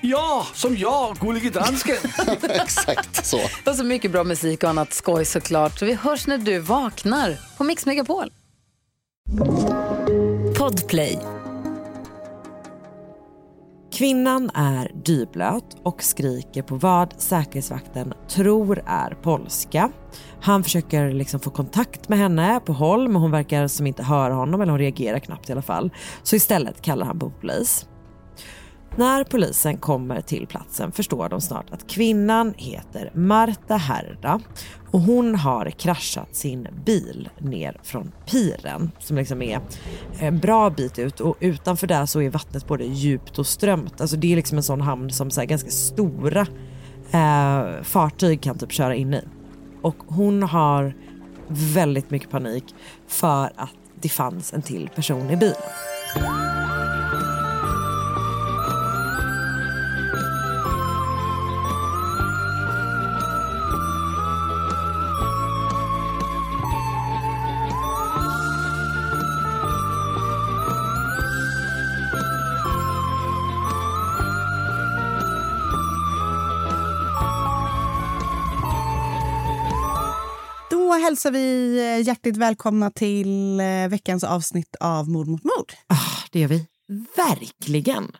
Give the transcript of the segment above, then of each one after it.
Ja, som jag, Gullige Dansken. Exakt så. Och så mycket bra musik och annat skoj såklart. Så vi hörs när du vaknar på Mix Megapol. Podplay. Kvinnan är dyblöt och skriker på vad säkerhetsvakten tror är polska. Han försöker liksom få kontakt med henne på håll men hon verkar som inte höra honom eller hon reagerar knappt i alla fall. Så istället kallar han på polis. När polisen kommer till platsen förstår de snart att kvinnan heter Marta Herda och hon har kraschat sin bil ner från piren som liksom är en bra bit ut och utanför där så är vattnet både djupt och strömt. Alltså det är liksom en sån hamn som så ganska stora eh, fartyg kan typ köra in i. Och hon har väldigt mycket panik för att det fanns en till person i bilen. Hälsar vi eh, hjärtligt välkomna till eh, veckans avsnitt av Mord mot mord. Ah, det gör vi. Verkligen.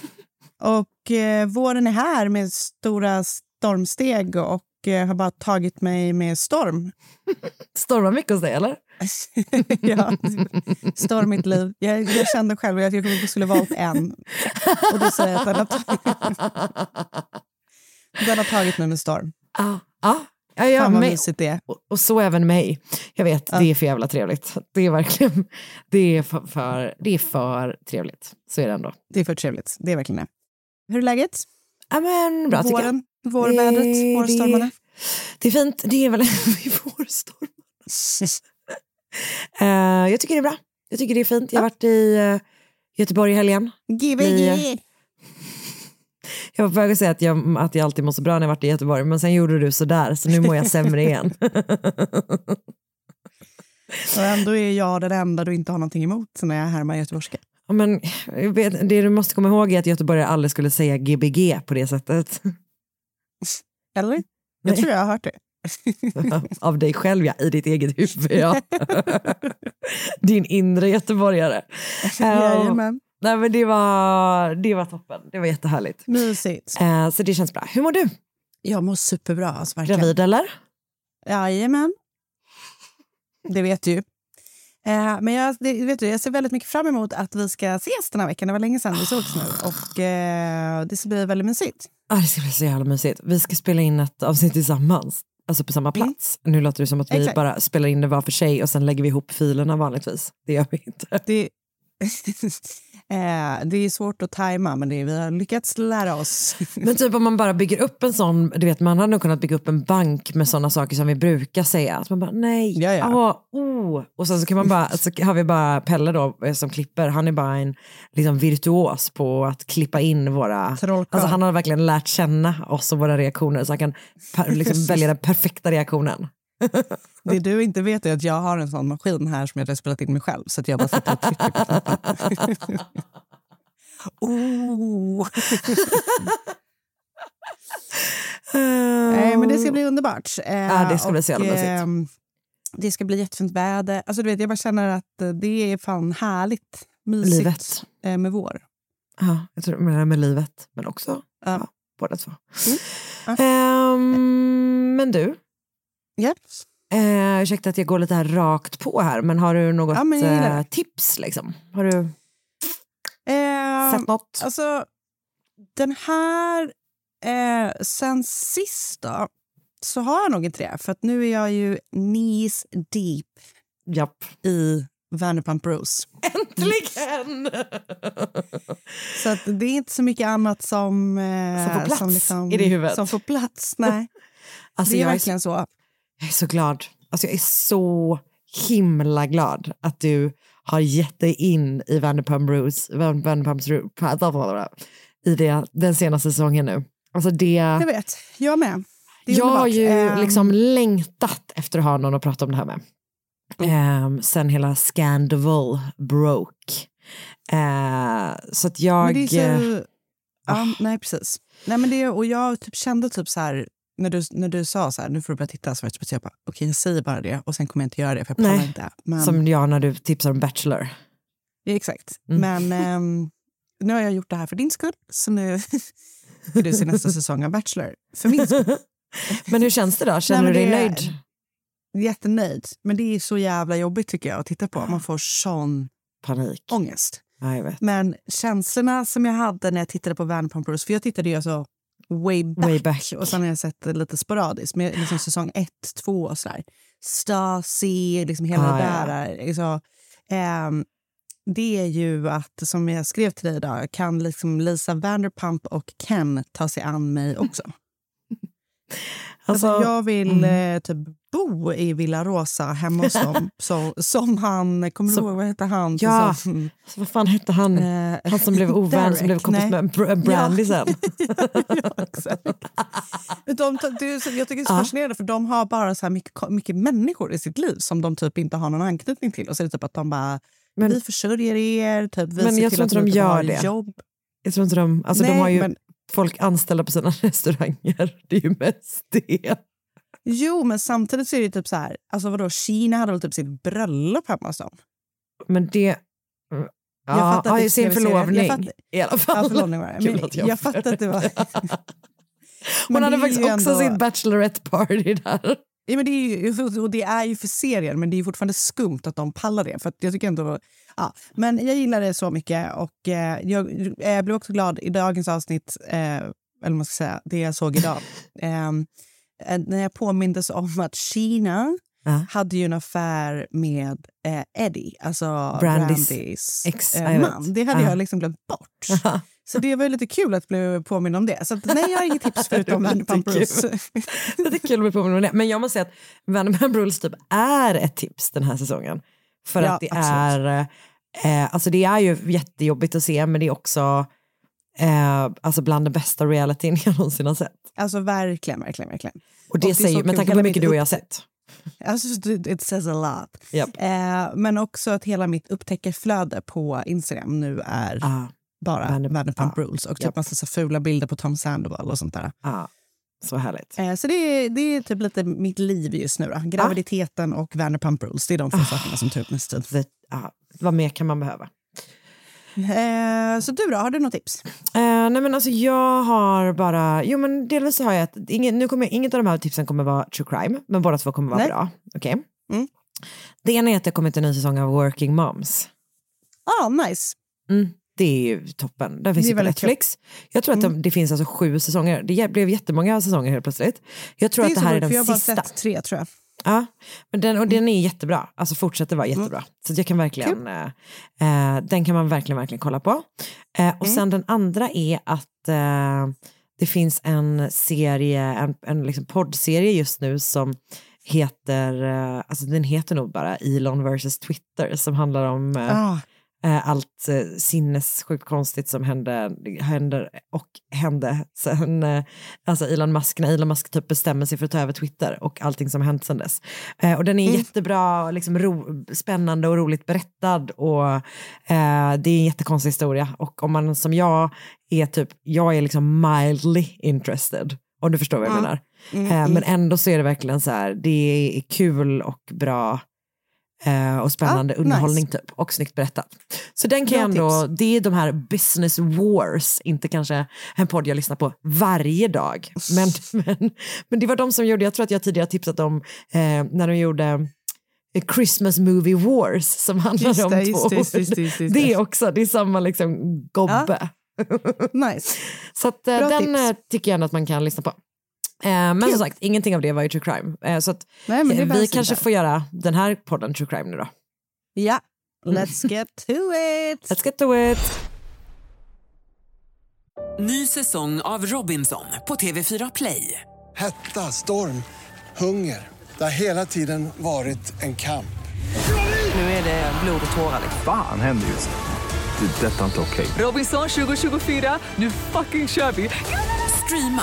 Och eh, våren är här med stora stormsteg och eh, har bara tagit mig med storm. Stormar mycket hos dig eller? ja, storm mitt liv. Jag, jag kände själv att jag skulle valt en. Och då säger jag att den har, den har tagit mig med storm. Ja, ja. Ja, ja, Fan vad mysigt det är. och, och så även mig. Jag vet, det är för jävla trevligt. Det är verkligen, det är för, för, det är för trevligt. Så är det ändå. Det är för trevligt. Det är verkligen det. Hur är läget? Ja men bra tycker jag. Vårvädret, Det- vårstormarna. Det är fint, det är väl vårstorm. Uh, jag tycker det är bra. Jag tycker det är fint. Jag har varit i eh, Göteborg i helgen. Gbg! Jag var på säga att jag, att jag alltid mår så bra när jag varit i Göteborg, men sen gjorde du sådär, så nu mår jag sämre igen. Och ändå är jag den enda du inte har någonting emot när jag härmar göteborgska. Ja, men, vet, det du måste komma ihåg är att göteborgare aldrig skulle säga gbg på det sättet. Eller? Jag Nej. tror jag har hört det. Av dig själv ja, i ditt eget huvud ja. Din inre göteborgare. Ja, Jajamän. Nej, men det, var, det var toppen, det var jättehärligt. Mysigt. Eh, så det känns bra. Hur mår du? Jag mår superbra. Alltså, verkligen. Gravid eller? Jajamän. Det vet du. Eh, men jag, det, vet du, jag ser väldigt mycket fram emot att vi ska ses den här veckan. Det var länge sedan vi sågs nu. Och eh, det ska bli väldigt mysigt. Ah, det ska bli så jävla mysigt. Vi ska spela in ett avsnitt tillsammans. Alltså på samma plats. Nu låter det som att vi Exakt. bara spelar in det var för sig och sen lägger vi ihop filerna vanligtvis. Det gör vi inte. Det, eh, det är svårt att tajma, men det, vi har lyckats lära oss. Men typ om man bara bygger upp en sån, du vet man hade nog kunnat bygga upp en bank med sådana saker som vi brukar säga. Att man bara nej, Ja, ja. ah, oh. Och sen så kan man bara, så har vi bara Pelle då eh, som klipper, han är bara en liksom, virtuos på att klippa in våra, Trollkarl. alltså han har verkligen lärt känna oss och våra reaktioner så han kan per, liksom, välja den perfekta reaktionen. Det du inte vet är att jag har en sån maskin här som jag har spelat in mig själv. Så att jag bara sitter och trycker på knappen. oh. Nej, men det ska bli underbart. Eh, Ja, det ska bli så jävla och, mysigt. ehm, det ska bli jättefint väder. Alltså, du vet, jag bara känner att eh, det är fan härligt. Mysigt Livet. eh, med vår. Ja, jag tror menar med livet, men också Ja. ja, båda två. Mm. Ja. Ehm, men du, Yep. eh, ursäkta att jag går lite här rakt på här, men har du något Ja, eh, tips? Liksom? Har du Eh, sett något? Alltså, den här... Eh, sen sist då, så har jag nog inte det. För nu är jag ju knees deep Japp. i Vanderpump Bruce. Äntligen! Så att det är inte så mycket annat som... Eh, Som får plats liksom, i det huvudet. Som får plats, nej. alltså, det är jag, är, verkligen så. Jag är så glad. Alltså, jag är så himla glad att du har gett dig in i Vanderpump Van- Vanderpumps Ru- i det, den senaste säsongen nu. Alltså det... Jag vet, jag med. Det är Jag har underbart. ju Ehm, liksom längtat efter att ha någon att prata om det här med. Um, sen hela Scandival broke. Eh, så att jag... Men det är så... eh, Ja, nej, precis. Nej, men det, och jag typ kände typ så här, när du, när du sa så här, nu får du börja titta, jag typ, jag bara, okej, jag säger bara det och sen kommer jag inte göra det, för jag pallar inte. Men, Som jag när du tipsar om Bachelor. ja, exakt. Mm. Men ehm, nu har jag gjort det här för din skull, så nu ska du se nästa säsong av Bachelor. För min skull. Men hur känns det då? Känner Nej, du dig det- nöjd? Jättenöjd. Men det är så jävla jobbigt tycker jag att titta på. Man får sån Panik. ångest. Ja. Men känslorna som jag hade när jag tittade på Vanderpump Rules, för jag tittade ju alltså way back, Way back. och sen har jag sett det lite sporadiskt, med liksom säsong ett, två och sådär. Stasi, liksom hela Ah, det ja. där. Liksom, ehm, det är ju att, som jag skrev till dig idag, kan liksom Lisa Vanderpump och Ken ta sig an mig också. Alltså, jag vill mm. eh, typ bo i Villa Rosa hemma hos dem. Så, som han, kommer du ihåg vad heter han? Ja. Som, Så vad fan hette han? eh, Han som blev ovän, Derek, som blev kompis nej. med Br- Brandy Ja. sen. ja, exakt. De, det är jag tycker det är så fascinerande för de har bara så här mycket, mycket människor i sitt liv som de typ inte har någon anknytning till. Och så är det typ att de bara, Men- vi försörjer er, typ, vi Men ser jag till tror att inte ni de typ gör det. jobb. Jag tror inte de, alltså de Nej, har ju men- folk anställda på sina restauranger. Det är ju mest det. Jo, men samtidigt så är det typ så här, alltså vadå, Kina hade väl typ sitt bröllop hemma hos dem? Men det... Jag Ja, fattar att ja, sin TV-serie. Jag förlovning fattar- i alla fall. Ja, förlovning var det. Kul Men att jag, jag fattar att det var... Hon hade faktiskt också ändå- sin bachelorette party där. Ja, men det, är ju, och det är ju för serien, men det är fortfarande skumt att de pallar det. För att jag tycker ändå, ja. Men jag gillar det så mycket och eh, jag, jag blev också glad i dagens avsnitt, eh, eller vad man ska säga, det jag såg idag. eh, eh, när jag påmindes om att Kina Ja. hade ju en affär med eh, Eddie, alltså Brandys Brandys ex, eh, man. Det hade Ja. jag liksom glömt bort. Så det var lite kul att bli påmind om det. Så att, nej, jag har inget tips förutom Vanderpump Rules. Det är kul att bli påmind om det. Men jag måste säga att Vanderpump Rules typ är ett tips den här säsongen. För Ja, att det absolut. är, eh, alltså det är ju jättejobbigt att se men det är också eh, alltså bland det bästa realityn jag någonsin har sett. Alltså verkligen, verkligen, verkligen. Och det Och det säger, på hela hur mycket du och jag har sett. Alltså, it says a lot. Japp. Eh, men också att hela mitt upptäckarflöde på Instagram nu är Ah, bara Vander- Vanderpump ja. Rules och typ Japp. massa så fula bilder på Tom Sandoval och sånt där. ah, så härligt. Eh, så det är, det är typ lite mitt liv just nu. Då. Graviditeten och Vanderpump Rules, det är de två sakerna som tar upp mest tid. Ah, vad mer kan man behöva? Eh, så du då, har du något tips? Eh, nej men alltså jag har bara, jo men delvis så har jag ett, ingen, nu kommer, inget av de här tipsen kommer vara true crime, men båda två kommer vara Nej. bra. Okej? Mm. Det ena är att det kommit en ny säsong av Working Moms. Ah, nice. Mm, det är ju toppen. Den finns ju på Mm. Netflix. Jag tror att det, det finns alltså sju säsonger. Det blev jättemånga säsonger helt plötsligt. Jag tror Det att det så här är sjukt, för jag den har bara sista. sett tre tror jag. Ja, men den, och Mm. den är jättebra. Alltså fortsätter vara jättebra. Så att jag kan verkligen, eh, eh, den kan man verkligen, verkligen kolla på. Eh, och Mm. sen den andra är att eh, det finns en serie, en, en liksom poddserie just nu som heter, eh, alltså den heter nog bara Elon versus Twitter som handlar om eh, Ah, allt eh, sinnessjukt konstigt som hände, händer och hände sen eh, alltså Elon Musk, när Elon Musk typ bestämmer sig för att ta över Twitter och allting som hänt sen dess. Eh, och den är jättebra, liksom ro, spännande och roligt berättad och eh, det är en jättekonstig historia och om man som jag är typ, jag är liksom mildly interested, om du förstår vad jag Ja. menar. Mm, Eh, mm. Men ändå så är det verkligen så här, det är kul och bra eh, och spännande Ah, underhållning nice. typ och snyggt berättat. Så den kan jag ändå, det är de här business wars, inte kanske en podd jag lyssnar på varje dag. Men, men, men det var de som gjorde, jag tror att jag tidigare tipsat om eh, när de gjorde eh, Christmas Movie Wars som handlar Just om det, två just det, just det, just det, det. Också, det är samma liksom gobbe. Nice. Så att, eh, den tips. eh, tycker jag ändå att man kan lyssna på. Eh, men som sagt, ingenting av det var ju true crime. Eh, så att, Nej, men det eh, vi kanske inte. får göra den här podden true crime nu då. Ja, let's get to it. Let's get to it. Ny säsong av Robinson på TV4 Play. Hetta, storm, hunger. Det har hela tiden varit en kamp. Nu är det blod och tårar. Fan händer just nu. Det. är Detta är inte okej. Robinson 2024, nu fucking kör vi! Streama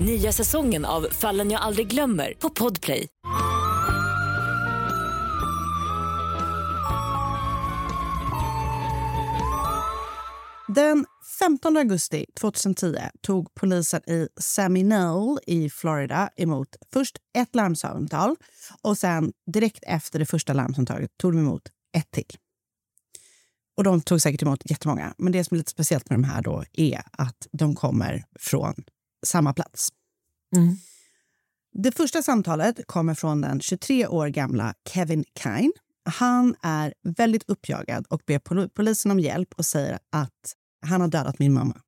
Nya säsongen av Fallen jag aldrig glömmer på Podplay. Den 15 augusti 2010 tog polisen i Seminole i Florida emot först ett larmsamtal och sen direkt efter det första larmsamtalet tog de emot ett till. Och de tog säkert emot jättemånga, men det som är lite speciellt med de här då är att de kommer från samma plats. Mm. Det första samtalet kommer från den 23 år gamla Kevin Kine. Han är väldigt uppjagad och ber pol- polisen om hjälp och säger att han har dödat min mamma.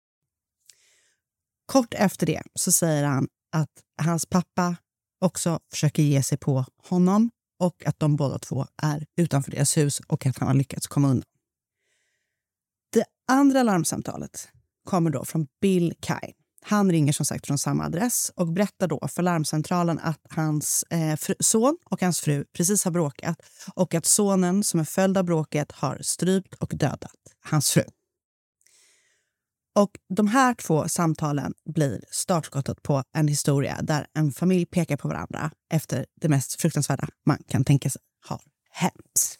Kort efter det så säger han att hans pappa också försöker ge sig på honom och att de båda två är utanför deras hus och att han har lyckats komma undan. Det andra larmsamtalet kommer då från Bill Kine. Han ringer som sagt från samma adress och berättar då för larmcentralen att hans eh, fr- son och hans fru precis har bråkat och att sonen som en följd av bråket har strypt och dödat hans fru. Och De här två samtalen blir startskottet på en historia där en familj pekar på varandra efter det mest fruktansvärda man kan tänka sig har hänt.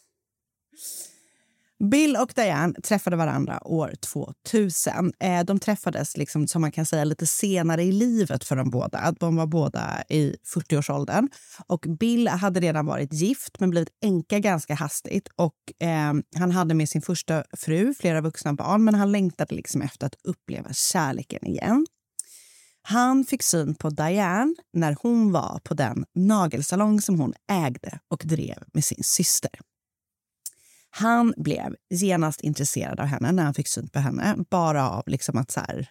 Bill och Diane träffade varandra år 2000. Eh, de träffades liksom, som man kan säga lite senare i livet för de båda. De var båda i 40-årsåldern. Och Bill hade redan varit gift men blivit änka ganska hastigt. Och, eh, han hade med sin första fru flera vuxna barn men han längtade liksom efter att uppleva kärleken igen. Han fick syn på Diane när hon var på den nagelsalong som hon ägde och drev med sin syster. Han blev genast intresserad av henne när han fick syn på henne. Bara av liksom att så här,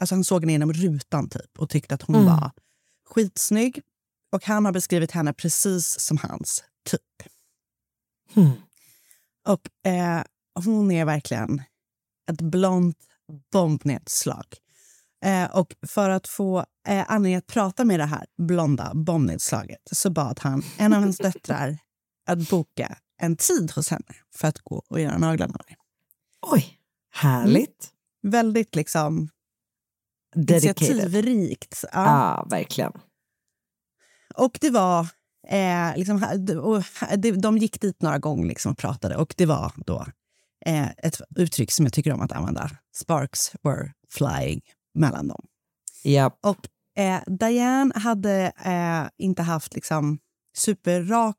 alltså han såg henne genom rutan typ och tyckte att hon Mm. var skitsnygg. Och han har beskrivit henne precis som hans typ. Mm. Och eh, hon är verkligen ett blont bombnedslag. Eh, och för att få eh, anledning att prata med det här blonda bombnedslaget så bad han en av hans döttrar att boka en tid hos henne för att gå och göra naglarna. Oj, härligt. Väldigt liksom Dedicated. initiativrikt. Ja. Ja, verkligen. Och det var... Eh, liksom, och de gick dit några gånger liksom och pratade och det var då eh, ett uttryck som jag tycker om att använda. Sparks were flying mellan dem. Ja. Och eh, Diane hade eh, inte haft liksom superrak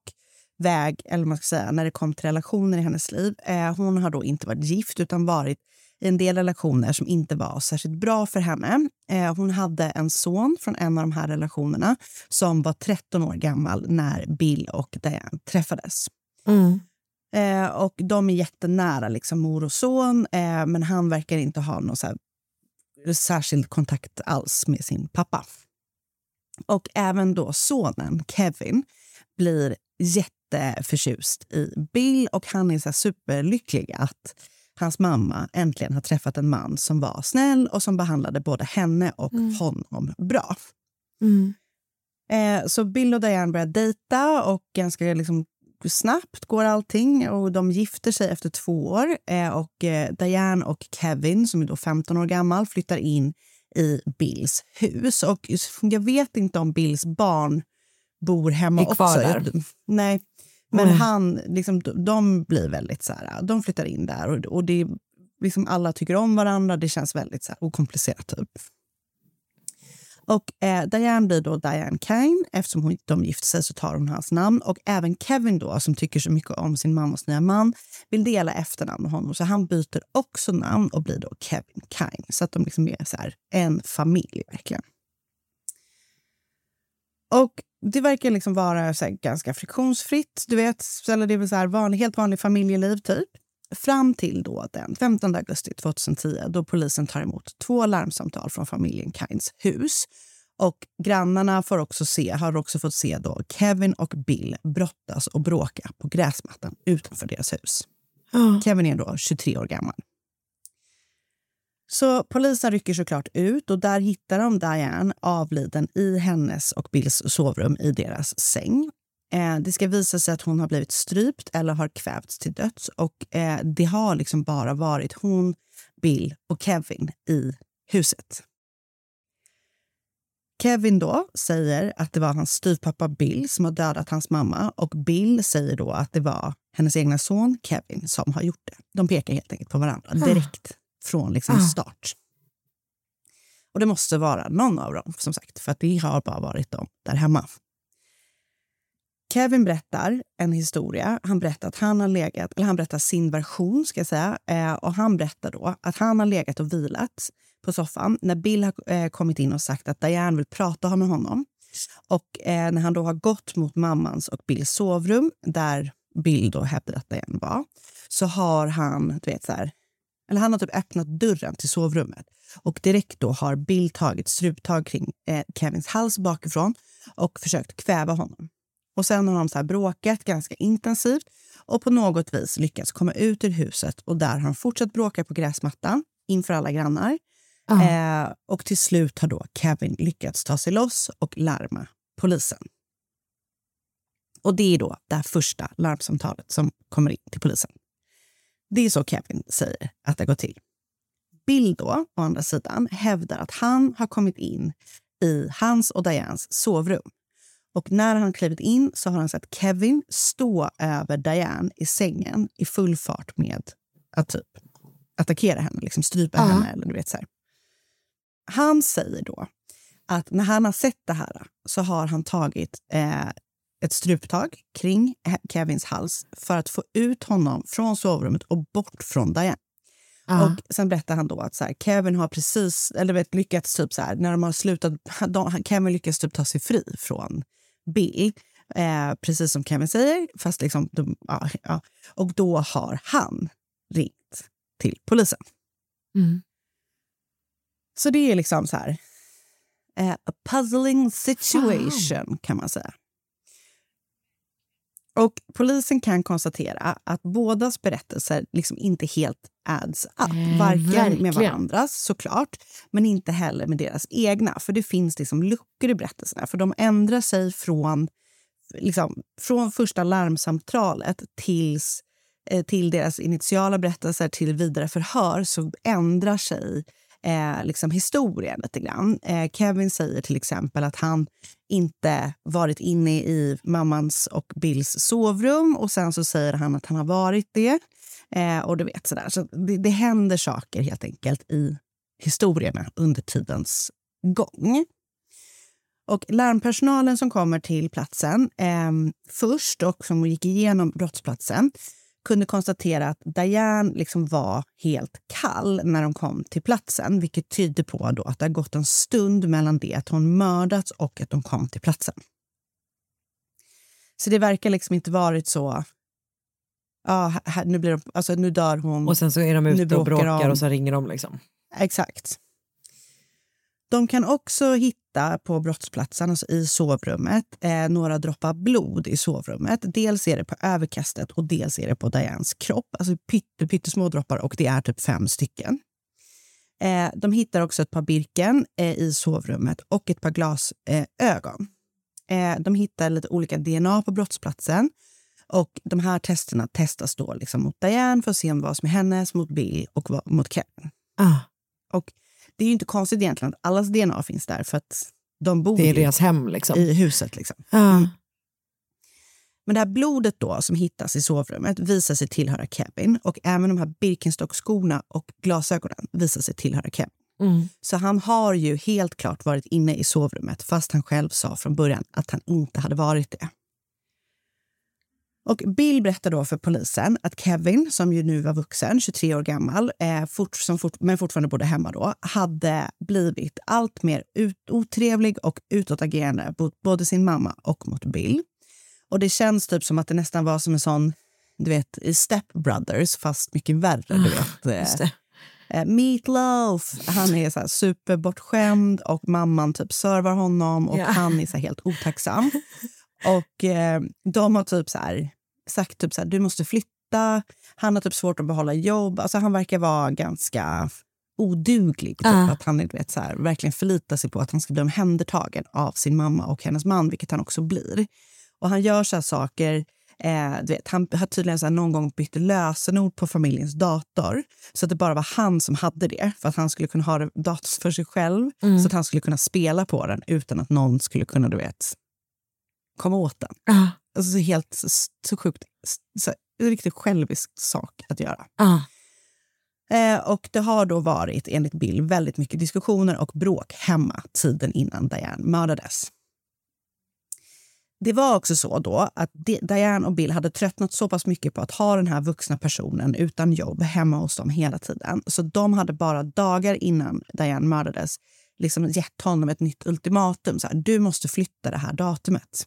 väg eller man ska säga, när det kom till relationer i hennes liv. Eh, hon har då inte varit gift utan varit i en del relationer som inte var särskilt bra för henne. Eh, hon hade en son från en av de här relationerna som var 13 år gammal när Bill och Diane träffades. Mm. Eh, och De är jättenära, liksom, mor och son, eh, men han verkar inte ha någon så särskild kontakt alls med sin pappa. Och även då sonen, Kevin, blir jätteförtjust i Bill och han är så superlycklig att hans mamma äntligen har träffat en man som var snäll och som behandlade både henne och Mm. honom bra. Mm. Eh, så Bill och Diane börjar dejta och ganska liksom, snabbt går allting. Och De gifter sig efter två år. Eh, och eh, Diane och Kevin, som är då 15 år gammal, flyttar in i Bills hus. Och Jag vet inte om Bills barn bor hemma Är också. där. Nej, men Nej. han, liksom, de- blir väldigt så här, de flyttar in där och, och det, liksom, alla tycker om varandra. Det känns väldigt så här, okomplicerat. Typ. Och eh, Diane blir då Diane Kane. Eftersom hon, de gifter sig så tar hon hans namn. Och även Kevin då, som tycker så mycket om sin mammas nya man, vill dela efternamn med honom. Så han byter också namn och blir då Kevin Kane. Så att de liksom är så här, en familj verkligen. Och det verkar liksom vara så här ganska friktionsfritt. Du vet, eller det är väl så här vanlig, helt vanlig familjeliv typ. Fram till då den 15 augusti 2010 då polisen tar emot två larmsamtal från familjen Kynes hus. Och grannarna får också se, har också fått se då Kevin och Bill brottas och bråka på gräsmattan utanför deras hus. Kevin är då 23 år gammal. Så polisen rycker såklart ut och där hittar de Diane avliden i hennes och Bills sovrum i deras säng. Eh, det ska visa sig att hon har blivit strypt eller har kvävts till döds. Och eh, Det har liksom bara varit hon, Bill och Kevin i huset. Kevin då säger att det var hans styvpappa Bill som har dödat hans mamma och Bill säger då att det var hennes egna son Kevin som har gjort det. De pekar helt enkelt på varandra direkt från liksom Ah. start. Och det måste vara någon av dem, som sagt, för att det har bara varit de där hemma. Kevin berättar en historia. Han berättar att han har legat, eller han berättar sin version ska jag säga. Eh, och han berättar då att han har legat och vilat på soffan när Bill har eh, kommit in och sagt att Diane vill prata med honom. Och eh, när han då har gått mot mammans och Bills sovrum där Bill då hävdar att Diane var så har han, du vet så här, eller han har typ öppnat dörren till sovrummet och direkt då har Bill tagit struptag kring eh, Kevins hals bakifrån och försökt kväva honom. Och sen har de så bråkat ganska intensivt och på något vis lyckats komma ut ur huset och där har de fortsatt bråka på gräsmattan inför alla grannar. Eh, och till slut har då Kevin lyckats ta sig loss och larma polisen. Och det är då det första larmsamtalet som kommer in till polisen. Det är så Kevin säger att det går till. Bill då, å andra sidan, hävdar att han har kommit in i hans och Dianes sovrum. Och när han klivit in så har han sett Kevin stå över Diane i sängen i full fart med att typ attackera henne, liksom strypa Ja. henne. Eller du vet, så här. Han säger då att när han har sett det här så har han tagit eh, ett struptag kring Kevins hals för att få ut honom från sovrummet och bort från Diane. Ja. Och sen berättar han då att så här, Kevin har precis, eller vet, lyckats typ så här, när de har slutat, de, Kevin lyckas typ ta sig fri från Bill. Eh, precis som Kevin säger, fast liksom, de, ja, ja. Och då har han ringt till polisen. Mm. Så det är liksom så här, eh, a puzzling situation kan man säga. Och polisen kan konstatera att bådas berättelser liksom inte helt adds up. Eh, Varken med verkligen. varandras såklart, men inte heller med deras egna. För det finns liksom luckor i berättelserna. För de ändrar sig från, liksom, från första larmsamtalet tills eh, till deras initiala berättelser till vidare förhör så ändrar sig eh, liksom historien lite grann. Eh, Kevin säger till exempel att han inte varit inne i mammans och Bills sovrum och sen så säger han att han har varit det. Eh, och du vet sådär. Så det, det händer saker helt enkelt i historierna under tidens gång. Och larmpersonalen som kommer till platsen eh, först och som gick igenom brottsplatsen kunde konstatera att Diane liksom var helt kall när de kom till platsen vilket tyder på då att det har gått en stund mellan det att hon mördats och att de kom till platsen. Så det verkar liksom inte varit så... Ja, här- nu, blir de, alltså, nu dör hon. Och sen så är de ute och bråkar bråkar de. och så ringer de. liksom. Exakt. De kan också hitta på brottsplatsen, alltså i sovrummet, eh, några droppar blod i sovrummet. Dels är det på överkastet och dels är det på Dianes kropp. Alltså pytte, pyttesmå droppar och det är typ fem stycken. Eh, de hittar också ett par Birken eh, i sovrummet och ett par glasögon. Eh, de hittar lite olika DNA på brottsplatsen. Och de här testerna testas då liksom mot Diane för att se vad som är hennes, mot Bill och vad- mot Kevin. Ah, Och det är ju inte konstigt egentligen att allas DNA finns där för att de bor det är deras hem liksom. i huset. Liksom. Ah. Men det här blodet då som hittas i sovrummet visar sig tillhöra Kevin och även de här Birkenstock-skorna och glasögonen visar sig tillhöra Kevin. Mm. Så han har ju helt klart varit inne i sovrummet fast han själv sa från början att han inte hade varit det. Och Bill berättar då för polisen att Kevin, som ju nu var vuxen, 23 år gammal, eh, fort, som fort, men fortfarande bodde hemma då, hade blivit allt mer ut, otrevlig och utåtagerande mot både sin mamma och mot Bill. Och det känns typ som att det nästan var som en sån, du vet, i Step Brothers, fast mycket värre. Du vet. eh, Just det. Eh, Meatloaf, han är så här superbortskämd och mamman typ servar honom och Ja. han är så helt otacksam. Och eh, de har typ så här, sagt typ så här, du måste flytta. Han har typ svårt att behålla jobb. Alltså han verkar vara ganska oduglig. Typ, Ja. Att han vet, så här, verkligen förlitar sig på att han ska bli omhändertagen av sin mamma och hennes man, vilket han också blir. Och han gör så saker Eh, du vet, han har tydligen så här någon gång bytt lösenord på familjens dator så att det bara var han som hade det för att han skulle kunna ha datorn för sig själv Mm. så att han skulle kunna spela på den utan att någon skulle kunna du vet, komma åt den. Ah. Alltså, så helt så, så sjukt. Så, en riktigt självisk sak att göra. Ah. Eh, och det har då varit, enligt Bill, väldigt mycket diskussioner och bråk hemma tiden innan Diane mördades. Det var också så då att Di- Diane och Bill hade tröttnat så pass mycket på att ha den här vuxna personen utan jobb hemma hos dem hela tiden. Så de hade bara dagar innan Diane mördades liksom gett honom ett nytt ultimatum. Så här, du måste flytta det här datumet.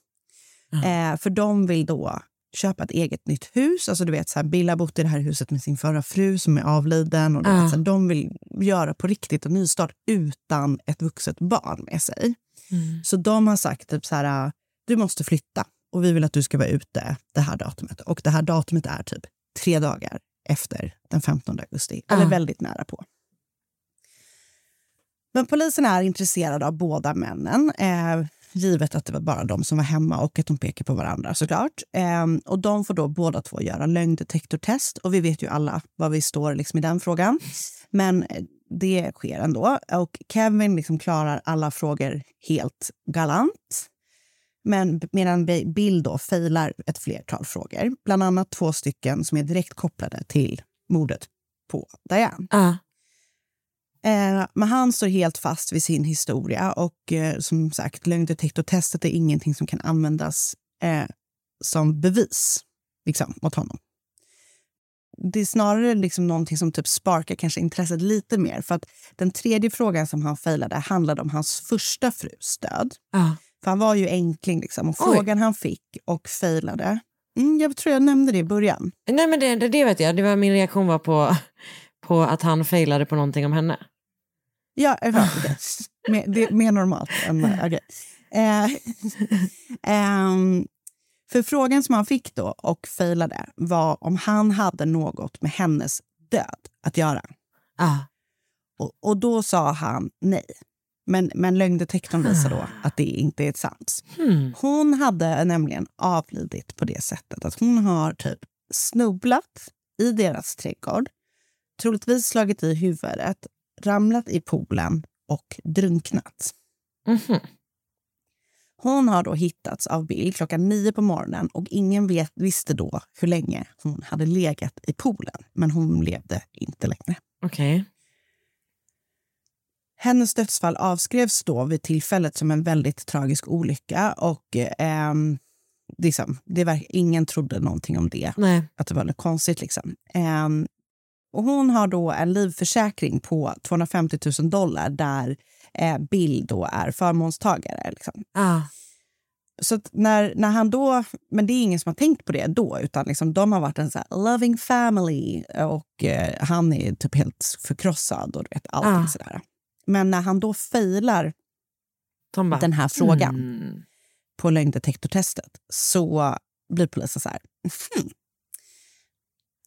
Eh, för de vill då köpa ett eget nytt hus. Alltså du vet, så här, Bill har bott i det här huset med sin förra fru som är avliden. Och Ja. vet, så här, de vill göra på riktigt en nystart utan ett vuxet barn med sig. Mm. Så de har sagt typ så här, du måste flytta och vi vill att du ska vara ute det här datumet. Och det här datumet är typ tre dagar efter den 15 augusti, eller väldigt nära på. Men polisen är intresserad av båda männen, eh, givet att det var bara de som var hemma och att de pekar på varandra såklart. Ehm, och de får då båda två göra lögndetektortest och vi vet ju alla var vi står liksom i den frågan. Men eh, det sker ändå och Kevin liksom klarar alla frågor helt galant. Men medan Bill då failar ett flertal frågor, bland annat två stycken som är direkt kopplade till mordet på Diane. Uh. Eh, men han står helt fast vid sin historia och eh, som sagt, lögndetektortestet är ingenting som kan användas eh, som bevis liksom, mot honom. Det är snarare liksom någonting som typ sparkar kanske intresset lite mer. För att Den tredje frågan som han failade handlade om hans första frus död. Ah. För han var ju enkling. Liksom, och Oj. frågan han fick och failade... Mm, jag tror jag nämnde det i början. Nej men det, det, det vet jag, det var, min reaktion var på, på att han failade på någonting om henne. Ja, vet det. Mer, det är mer normalt än... Okay. Eh, ehm, för frågan som han fick då och failade var om han hade något med hennes död att göra. Ah. Och, och då sa han nej. Men, men lögndetektorn visar då att det inte är sant. Hmm. Hon hade nämligen avlidit på det sättet att hon har typ snubblat i deras trädgård, troligtvis slagit i huvudet, ramlat i poolen och drunknat. Mhm. Hon har då hittats av Bill klockan nio på morgonen och ingen vet, visste då hur länge hon hade legat i poolen. Men hon levde inte längre. Okej. Hennes dödsfall avskrevs då vid tillfället som en väldigt tragisk olycka. och ehm, liksom, det var, Ingen trodde någonting om det, Nej. att det var något konstigt. Liksom. Ehm, och hon har då en livförsäkring på 250 000 dollar där eh, Bill då är förmånstagare. Liksom. Ah. Så när, när han då, men det är ingen som har tänkt på det då, utan liksom de har varit en så här loving family och eh, han är typ helt förkrossad och du vet allting Ah. sådär. Men när han då failar De bara, den här frågan Mm. på lögndetektortestet så blir polisen så här, hmm.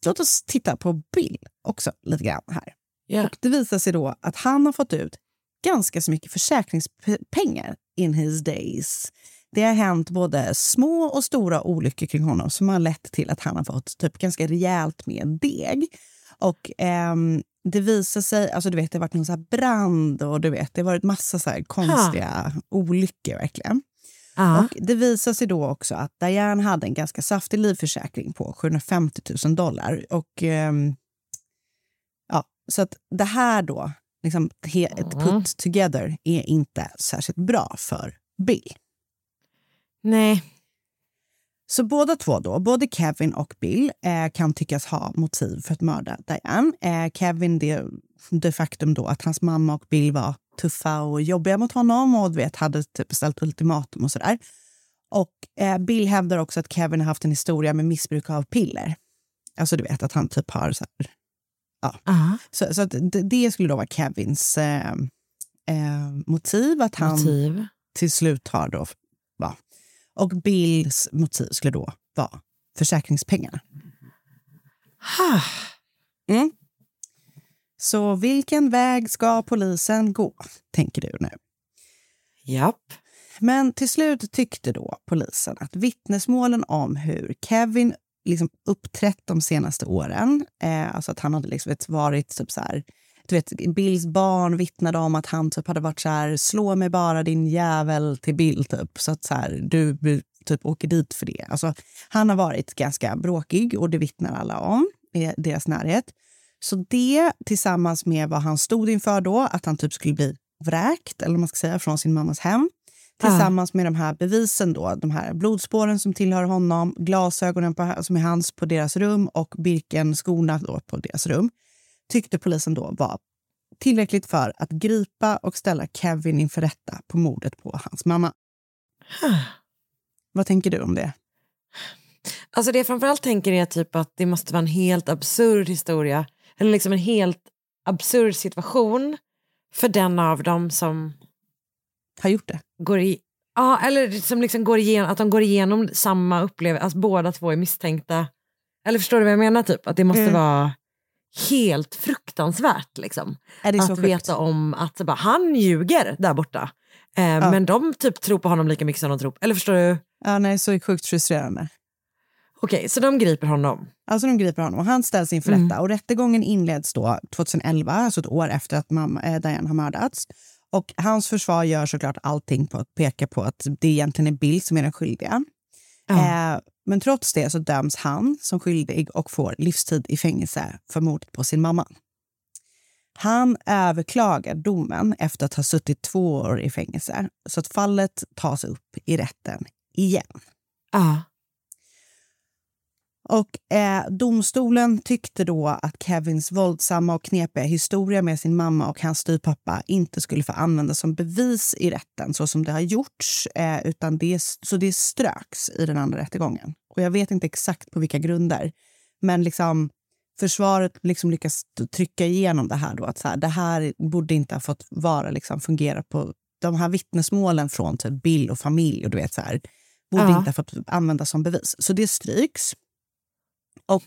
Låt oss titta på Bill också lite grann här. Ja. Och det visar sig då att han har fått ut ganska så mycket försäkringspengar in his days. det har hänt både små och stora olyckor kring honom som har lett till att han har fått typ ganska rejält med deg. Och ehm, det visar sig, alltså du vet det har varit någon så brand och du vet det har varit massa så konstiga olyckor verkligen. Ja. Och det visar sig då också att Diane hade en ganska saftig livförsäkring på 750 000 dollar. Och, ehm, ja, så att det här då, liksom, he- ett put together, är inte särskilt bra för Bill. Nej. Så båda två, då, både Kevin och Bill, eh, kan tyckas ha motiv för att mörda Diane. Eh, Kevin, det, det faktum då att hans mamma och Bill var tuffa och jobbiga mot honom och vet, hade typ ställt ultimatum och sådär. Och eh, Bill hävdar också att Kevin har haft en historia med missbruk av piller. Alltså du vet att han typ har så här, ja. Ja. Så, så att det, det skulle då vara Kevins eh, eh, motiv, att han Motiv. till slut har då... Va. Och Bills motiv skulle då vara försäkringspengarna. Mm. Så vilken väg ska polisen gå, tänker du nu? Japp. Men till slut tyckte då polisen att vittnesmålen om hur Kevin liksom uppträtt de senaste åren, eh, alltså att han hade liksom varit typ så här, du vet, Bills barn vittnade om att han typ hade varit så här, slå mig bara din jävel till Bill, typ, så att så här, du typ åker dit för det. Alltså, han har varit ganska bråkig och det vittnar alla om i deras närhet. Så det tillsammans med vad han stod inför då, att han typ skulle bli vräkt eller man ska säga, från sin mammas hem tillsammans med de här bevisen, då, de här blodspåren som tillhör honom, glasögonen på, som är hans på deras rum och Birken-skorna på deras rum, tyckte polisen då var tillräckligt för att gripa och ställa Kevin inför rätta på mordet på hans mamma. Vad tänker du om det? Alltså det jag framförallt tänker är typ att det måste vara en helt absurd historia. Eller liksom en helt absurd situation för den av dem som har gjort det. Går i, ja, eller som liksom går igenom, att de går igenom samma upplevelse, alltså båda två är misstänkta. Eller förstår du vad jag menar? Typ? Att det måste Mm. vara helt fruktansvärt. Liksom. Är att veta om att bara, han ljuger där borta. Eh, Men de typ tror på honom lika mycket som de tror på, eller förstår du? Ja, nej, så sjukt frustrerande. Okej, så de griper honom. Alltså de griper honom och han ställs inför Mm. rätta. Och rättegången inleds då 2011, alltså ett år efter att mamma, eh, Diane har mördats. Och hans försvar gör såklart allting på att peka på att det egentligen är Bill som är den skyldiga. Eh, men trots det så döms han som skyldig och får livstid i fängelse för mordet på sin mamma. Han överklagar domen efter att ha suttit två år i fängelse så att fallet tas upp i rätten igen. Ja. Och eh, domstolen tyckte då att Kevins våldsamma och knepiga historia med sin mamma och hans styvpappa inte skulle få användas som bevis i rätten så som det har gjorts, eh, utan det, så det ströks i den andra rättegången. Och jag vet inte exakt på vilka grunder, men liksom försvaret liksom lyckas trycka igenom det här då, att så här, det här borde inte ha fått vara liksom fungera på de här vittnesmålen från typ Bill och familj och du vet så här, borde Ja. inte ha fått användas som bevis. Så det stryks. Och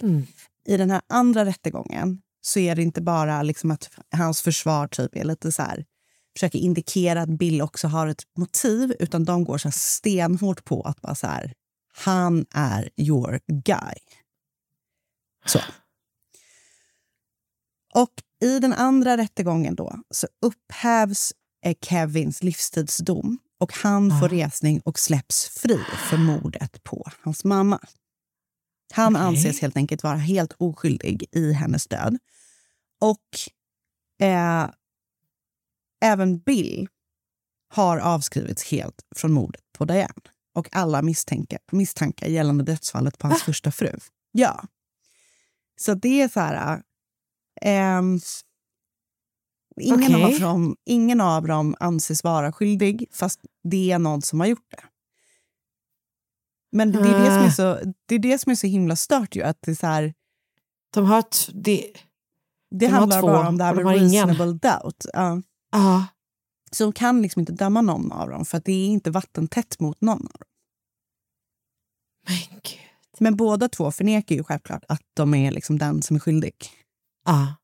i den här andra rättegången så är det inte bara liksom att hans försvar typ är lite så här försöker indikera att Bill också har ett motiv, utan de går så stenhårt på att bara så här, han är your guy. Så. Och i den andra rättegången då så upphävs eh, Kevins livstidsdom och han får resning och släpps fri för mordet på hans mamma. Han Okej. anses helt enkelt vara helt oskyldig i hennes död. Och eh, även Bill har avskrivits helt från mordet på Diane och alla misstankar, misstankar gällande dödsfallet på hans första fru. Ja. Så det är så här... ehm, ingen, Okej. av dem, ingen av dem anses vara skyldig, fast det är någon som har gjort det. Men det är det som är Ah. så, det är det som är så himla stört ju. Att det, är så här, De har, t- det, det De har handlar två, bara om det här de med har ingen. reasonable doubt. Ja. ja. Så de kan liksom inte döma någon av dem för att det är inte vattentätt mot någon av dem. Men gud. Men båda två förnekar ju självklart att de är liksom den som är skyldig. Ja.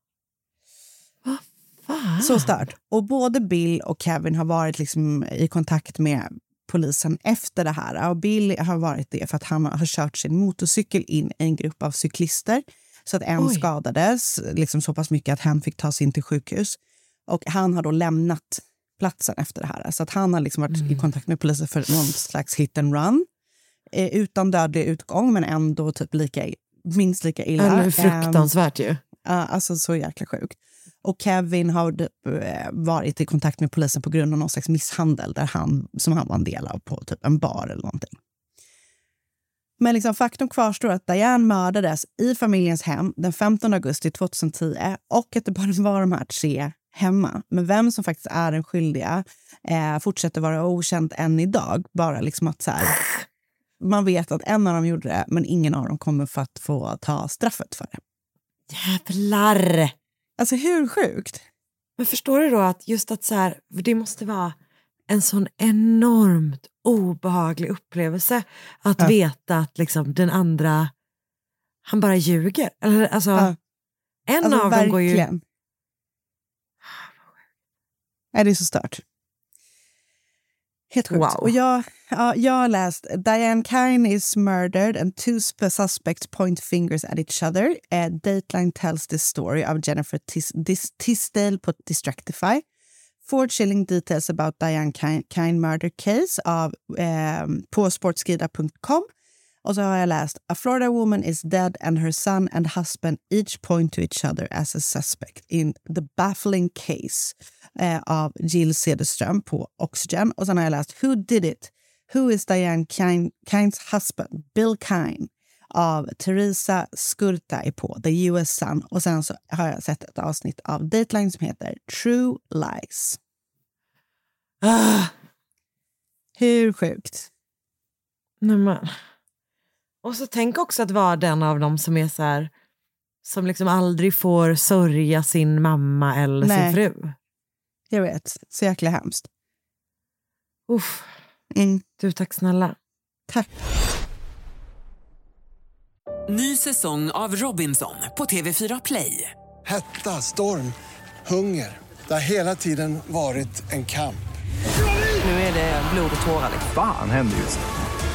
Fan. Så stört. Och både Bill och Kevin har varit liksom i kontakt med polisen efter det här. Och Bill har varit det för att han har kört sin motorcykel in i en grupp av cyklister så att en Oj. skadades liksom så pass mycket att hen fick tas in till sjukhus. Och han har då lämnat platsen efter det här. Så att han har liksom varit Mm. i kontakt med polisen för någon slags hit and run. Eh, utan dödlig utgång, men ändå typ lika, minst lika illa. Eller Ehm, fruktansvärt ju. Alltså så jäkla sjukt. Och Kevin har typ, eh, varit i kontakt med polisen på grund av någon slags misshandel där han, som han var en del av på typ en bar eller någonting. Men liksom, faktum kvarstår att Diane mördades i familjens hem den 15 augusti 2010 och att det bara var de här tre hemma. Men vem som faktiskt är den skyldiga eh, fortsätter vara okänt än idag. Bara liksom att så här, man vet att en av dem gjorde det, men ingen av dem kommer för att få ta straffet för det. Jävlar! Alltså hur sjukt? Men förstår du då att just att så här, det måste vara en sån enormt obehaglig upplevelse att Ja. veta att liksom den andra, han bara ljuger. Eller, alltså, Ja. En Alltså, av dem går ju... verkligen. Nej, det är så stört. Helt sjukt. Wow. Och jag, ja, jag har läst Diane Kine is murdered and two suspects point fingers at each other. Uh, Dateline tells the story of Jennifer Tis Dis Tisdale på Distractify. Four chilling details about Diane Kine, Kine murder case av, eh, på sportskrida.com. Och så har jag läst A Florida woman is dead and her son and husband each point to each other as a suspect in the baffling case eh, av Jill Cederström på Oxygen. Och sen har jag läst Who did it? Who is Diane Kine, Kines husband? Bill Kine av Teresa Skurtai på The US Sun. Och sen så har jag sett ett avsnitt av Dateline som heter True Lies. Ah, Hur sjukt? nej men. Och så tänk också att vara den av dem som är så här, som liksom aldrig får sörja sin mamma eller Nej. sin fru. Jag vet. Så jäkla hemskt. Uff. Mm. Du, tack snälla. Tack. Ny säsong av Robinson på TV4 Play. Hetta, storm, hunger. Det har hela tiden varit en kamp. Nu är det blod och tårar. Fan händer just nu.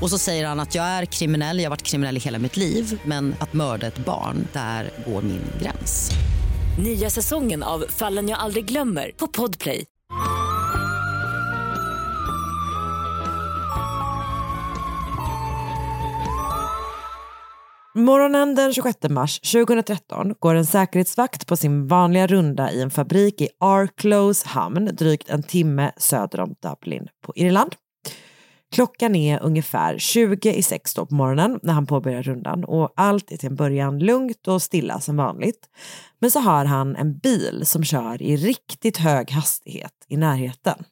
Och så säger han att jag är kriminell, jag har varit kriminell i hela mitt liv men att mörda ett barn, där går min gräns. Nya säsongen av Fallen jag aldrig glömmer på Podplay. Morgonen den 26 mars 2013 går en säkerhetsvakt på sin vanliga runda i en fabrik i Arklows hamn drygt en timme söder om Dublin på Irland. Klockan är ungefär 20 i sex då på morgonen när han påbörjar rundan och allt är till en början lugnt och stilla som vanligt. Men så har han en bil som kör i riktigt hög hastighet i närheten.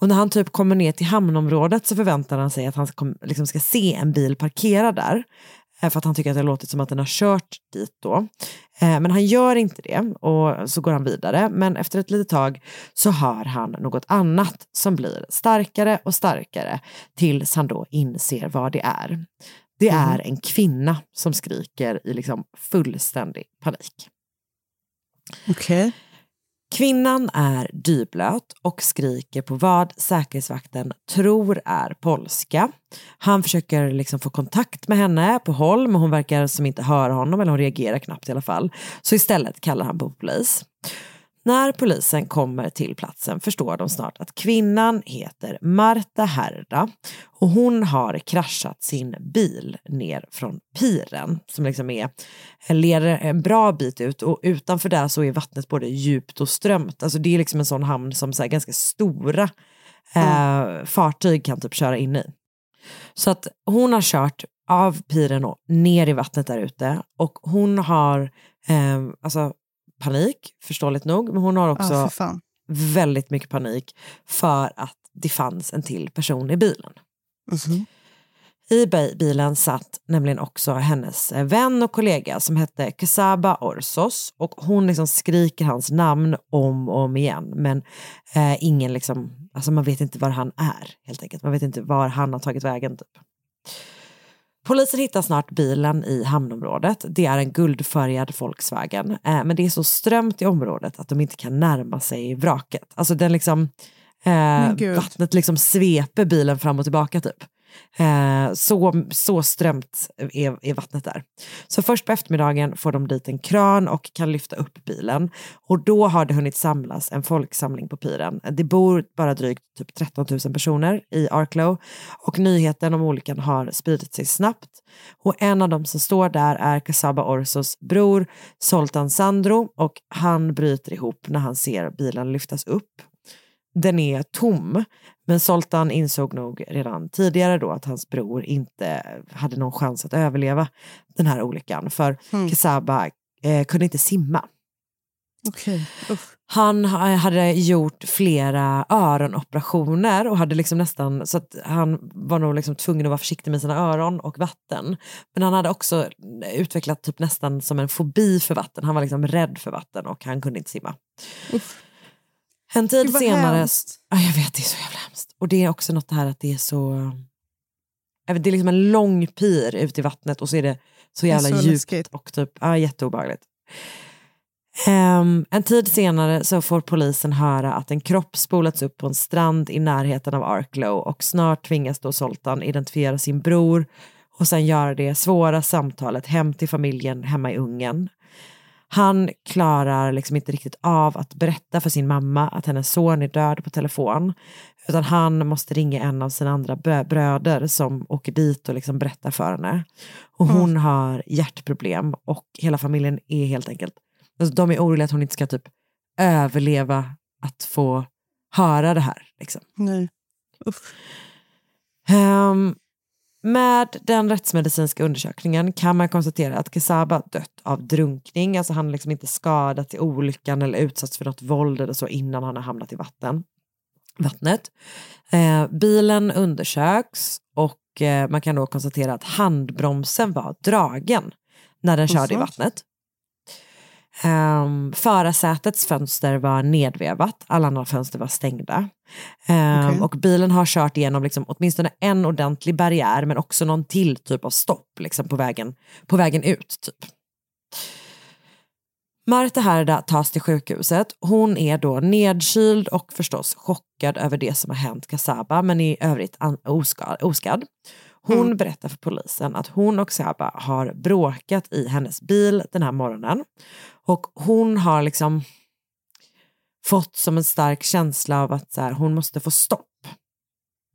Och när han typ kommer ner till hamnområdet så förväntar han sig att han ska, liksom ska se en bil parkerad där eh, För att han tycker att det har låtit som att den har kört dit då. Eh, Men han gör inte det och så går han vidare. Men efter ett litet tag så hör han något annat som blir starkare och starkare tills han då inser vad det är. Det är en kvinna som skriker i liksom fullständig panik. Okej. Kvinnan är dyblöt och skriker på vad säkerhetsvakten tror är polska. Han försöker liksom få kontakt med henne på håll men hon verkar som inte höra honom eller hon reagerar knappt i alla fall. Så istället kallar han på polis. När polisen kommer till platsen förstår de snart att kvinnan heter Marta Herda och hon har kraschat sin bil ner från piren som liksom är, leder en bra bit ut och utanför där så är vattnet både djupt och strömt. Alltså det är liksom en sån hamn som så här ganska stora eh, fartyg kan typ köra in i. Så att hon har kört av piren och ner i vattnet där ute och hon har eh, alltså panik, förståeligt nog, men hon har också Ja, väldigt mycket panik för att det fanns en till person i bilen. Mhm. I bi- bilen satt nämligen också hennes eh, vän och kollega som hette Kesaba Orsos och hon liksom skriker hans namn om och om igen men eh, ingen liksom, alltså man vet inte var han är helt enkelt. Man vet inte var han har tagit vägen typ. Polisen hittar snart bilen i hamnområdet. Det är en guldfärgad Volkswagen. Eh, men det är så strömt i området att de inte kan närma sig vraket. Alltså den liksom, eh, vattnet liksom sveper bilen fram och tillbaka typ. Eh, så, så strömt är, är vattnet där. Så först på eftermiddagen får de dit en kran och kan lyfta upp bilen. Och då har det hunnit samlas en folksamling på piren. Det bor bara drygt typ 13 000 personer i Arklow och nyheten om olyckan har spridit sig snabbt. Och en av dem som står där är Kasaba Orsos bror Soltan Sandro och han bryter ihop när han ser bilen lyftas upp. Den är tom, men Soltan insåg nog redan tidigare då att hans bror inte hade någon chans att överleva den här olyckan för Kasaba eh, kunde inte simma. Okej. Han ha- hade gjort flera öronoperationer och hade liksom nästan så att han var nog liksom tvungen att vara försiktig med sina öron och vatten. Men han hade också utvecklat typ nästan som en fobi för vatten. Han var liksom rädd för vatten och han kunde inte simma. En tid senare, hemskt. ja, jag vet det är så jävla hemskt. Och det är också något här att det är så, vet, det är liksom en lång pir ut i vattnet och så är det så jävla så djupt läskigt. och typ, ja, jätteobehagligt. Ehm, en tid senare så får polisen höra att en kropp spolats upp på en strand i närheten av Arklow och snart tvingas då Soltan identifiera sin bror och sen göra det svåra samtalet hem till familjen hemma i Ungern. Han klarar liksom inte riktigt av att berätta för sin mamma att hennes son är död på telefon. Utan han måste ringa en av sina andra bröder som åker dit och liksom berättar för henne. Och hon har hjärtproblem och hela familjen är helt enkelt, alltså de är oroliga att hon inte ska typ överleva att få höra det här. Liksom. Nej. Ehm, med den rättsmedicinska undersökningen kan man konstatera att Kesaba dött av drunkning, alltså han har liksom inte skadats i olyckan eller utsatts för något våld eller så innan han har hamnat i vatten, vattnet. Eh, bilen undersöks och eh, man kan då konstatera att handbromsen var dragen när den körde i vattnet. Um, förarsätets fönster var nedvevat, alla andra fönster var stängda. Ehm, Okej. Och bilen har kört igenom liksom åtminstone en ordentlig barriär men också någon till typ av stopp liksom på, vägen, på vägen ut. Typ. Marta Herda tas till sjukhuset. Hon är då nedkyld och förstås chockad över det som har hänt Kasaba men i övrigt oskad. oskadd. Hon berättar för polisen att hon och Saba har bråkat i hennes bil den här morgonen. Och hon har liksom fått som en stark känsla av att så här, hon måste få stopp.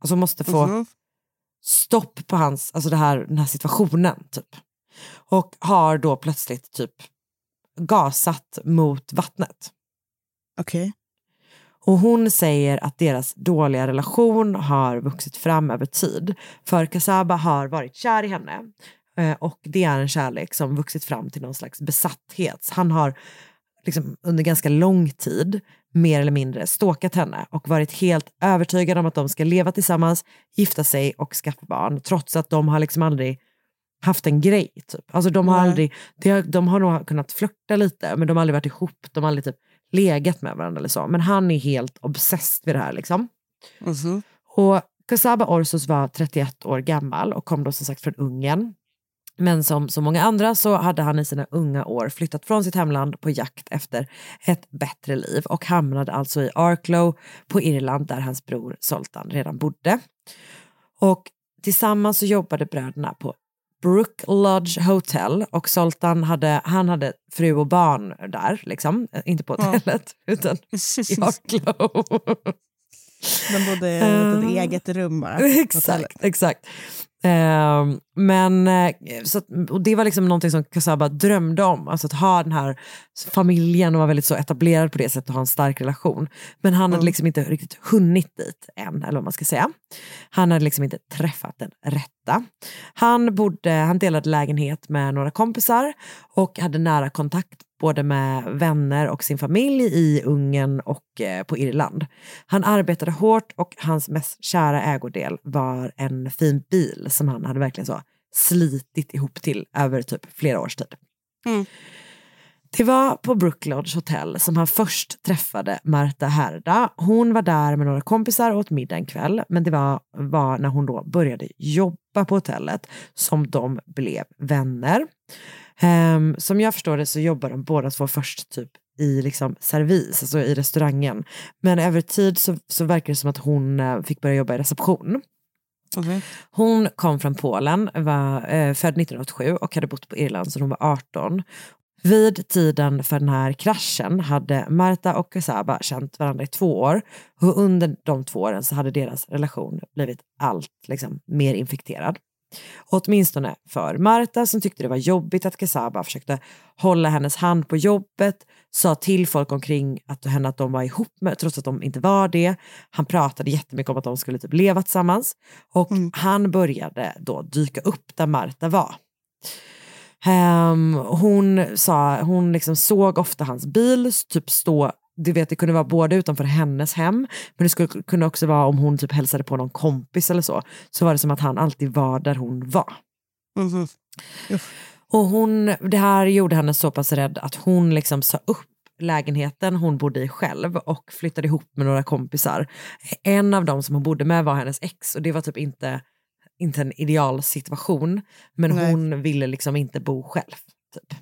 Alltså hon måste få Mhm. stopp på hans, alltså det här, den här situationen. typ. Och har då plötsligt typ gasat mot vattnet. Okej. Och hon säger att deras dåliga relation har vuxit fram över tid. För Kasaba har varit kär i henne. Eh, Och det är en kärlek som vuxit fram till någon slags besatthet. Han har liksom under ganska lång tid mer eller mindre stalkat henne och varit helt övertygad om att de ska leva tillsammans, gifta sig och skaffa barn. Trots att de har liksom aldrig haft en grej. Typ. Alltså de har Nej. aldrig, de har, de har nog kunnat flörta lite men de har aldrig varit ihop, de har aldrig typ legat med varandra eller så. Men han är helt obsessed vid det här liksom. Mhm. Och Kasaba Orsos var 31 år gammal och kom då som sagt från Ungern. Men som så många andra så hade han i sina unga år flyttat från sitt hemland på jakt efter ett bättre liv och hamnade alltså i Arklow på Irland där hans bror Soltan redan bodde. Och tillsammans så jobbade bröderna på Brook Lodge Hotel och Soltan hade, han hade fru och barn där, liksom. Inte på Ja. hotellet utan i Arklow. De bodde i ett Eh, eget rum bara. hotellet. exakt, Ehm, men eh, så att, och det var liksom någonting som Kasaba drömde om, alltså att ha den här familjen och vara väldigt så etablerad på det sättet och ha en stark relation. Men han hade Mm. liksom inte riktigt hunnit dit än, eller vad man ska säga. Han hade liksom inte träffat den rätta 28. Han, bodde, han delade lägenhet med några kompisar och hade nära kontakt både med vänner och sin familj i Ungern och eh, på Irland. Han arbetade hårt och hans mest kära ägodel var en fin bil som han hade verkligen så slitit ihop till över typ flera års tid. Mm. Det var på Brooklodge Hotel som han först träffade Marta Herda. Hon var där med några kompisar och åt middag en kväll, men det var, var när hon då började jobba på hotellet som de blev vänner. Ehm, som jag förstår det så jobbar de båda två först typ i liksom servis, alltså i restaurangen. Men över tid så, så verkar det som att hon eh, fick börja jobba i reception. Hon kom från Polen, var eh, född 1987 och hade bott på Irland sedan hon var 18. Vid tiden för den här kraschen hade Marta och Kasaba känt varandra i två år och under de två åren så hade deras relation blivit allt liksom, mer infekterad. Åtminstone för Marta som tyckte det var jobbigt att Kasaba försökte hålla hennes hand på jobbet, sa till folk omkring att henne att de var ihop med, trots att de inte var det. Han pratade jättemycket om att de skulle typ leva tillsammans och han började då dyka upp där Marta var. Ehm, hon sa, hon liksom såg ofta hans bil typ stå du vet det kunde vara både utanför hennes hem men det skulle kunna också vara om hon typ hälsade på någon kompis eller så. Så var det som att han alltid var där hon var. Mhm. Och hon, det här gjorde henne så pass rädd att hon liksom sa upp lägenheten hon bodde i själv och flyttade ihop med några kompisar. En av dem som hon bodde med var hennes ex och det var typ inte, inte en ideal situation men Nej. hon ville liksom inte bo själv. Typ.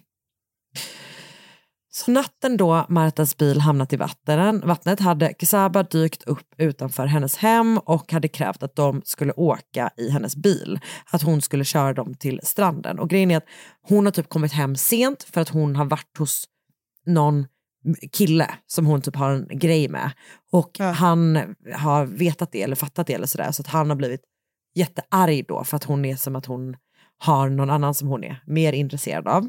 Så natten då Martas bil hamnat i vattnen, vattnet hade Kesaba dykt upp utanför hennes hem och hade krävt att de skulle åka i hennes bil. Att hon skulle köra dem till stranden. Och grejen är att hon har typ kommit hem sent för att hon har varit hos någon kille som hon typ har en grej med. Och han har vetat det eller fattat det eller sådär. Så att han har blivit jättearg då för att hon är som att hon har någon annan som hon är mer intresserad av.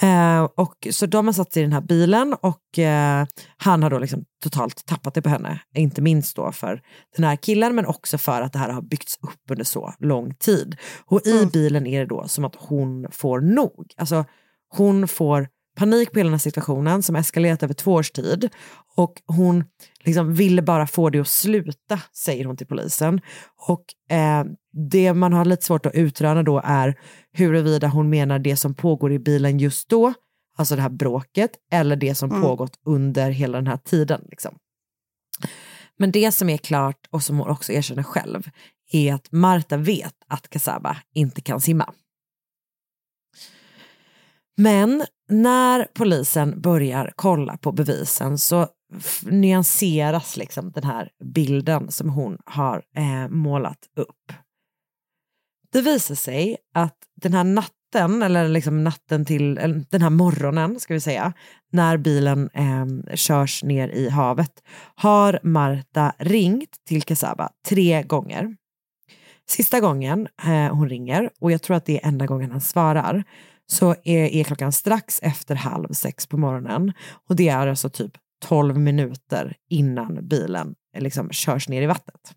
Eh, och, så de har satt sig i den här bilen och eh, han har då liksom totalt tappat det på henne. Inte minst då för den här killen men också för att det här har byggts upp under så lång tid. Och i bilen är det då som att hon får nog. Alltså hon får panik på hela den här situationen som eskalerat över två års tid och hon liksom ville bara få det att sluta, säger hon till polisen. Och eh, det man har lite svårt att utröna då är huruvida hon menar det som pågår i bilen just då, alltså det här bråket, eller det som Mm. pågått under hela den här tiden. Liksom. Men det som är klart och som hon också erkänner själv är att Marta vet att Kasaba inte kan simma. Men när polisen börjar kolla på bevisen så nyanseras liksom den här bilden som hon har eh, målat upp. Det visar sig att den här natten, eller liksom natten till, den här morgonen ska vi säga, när bilen eh, körs ner i havet, har Marta ringt till Kasaba tre gånger. Sista gången eh, hon ringer, och jag tror att det är enda gången han svarar, så är, är klockan strax efter halv sex på morgonen. Och det är alltså typ 12 minuter innan bilen eh, liksom körs ner i vattnet.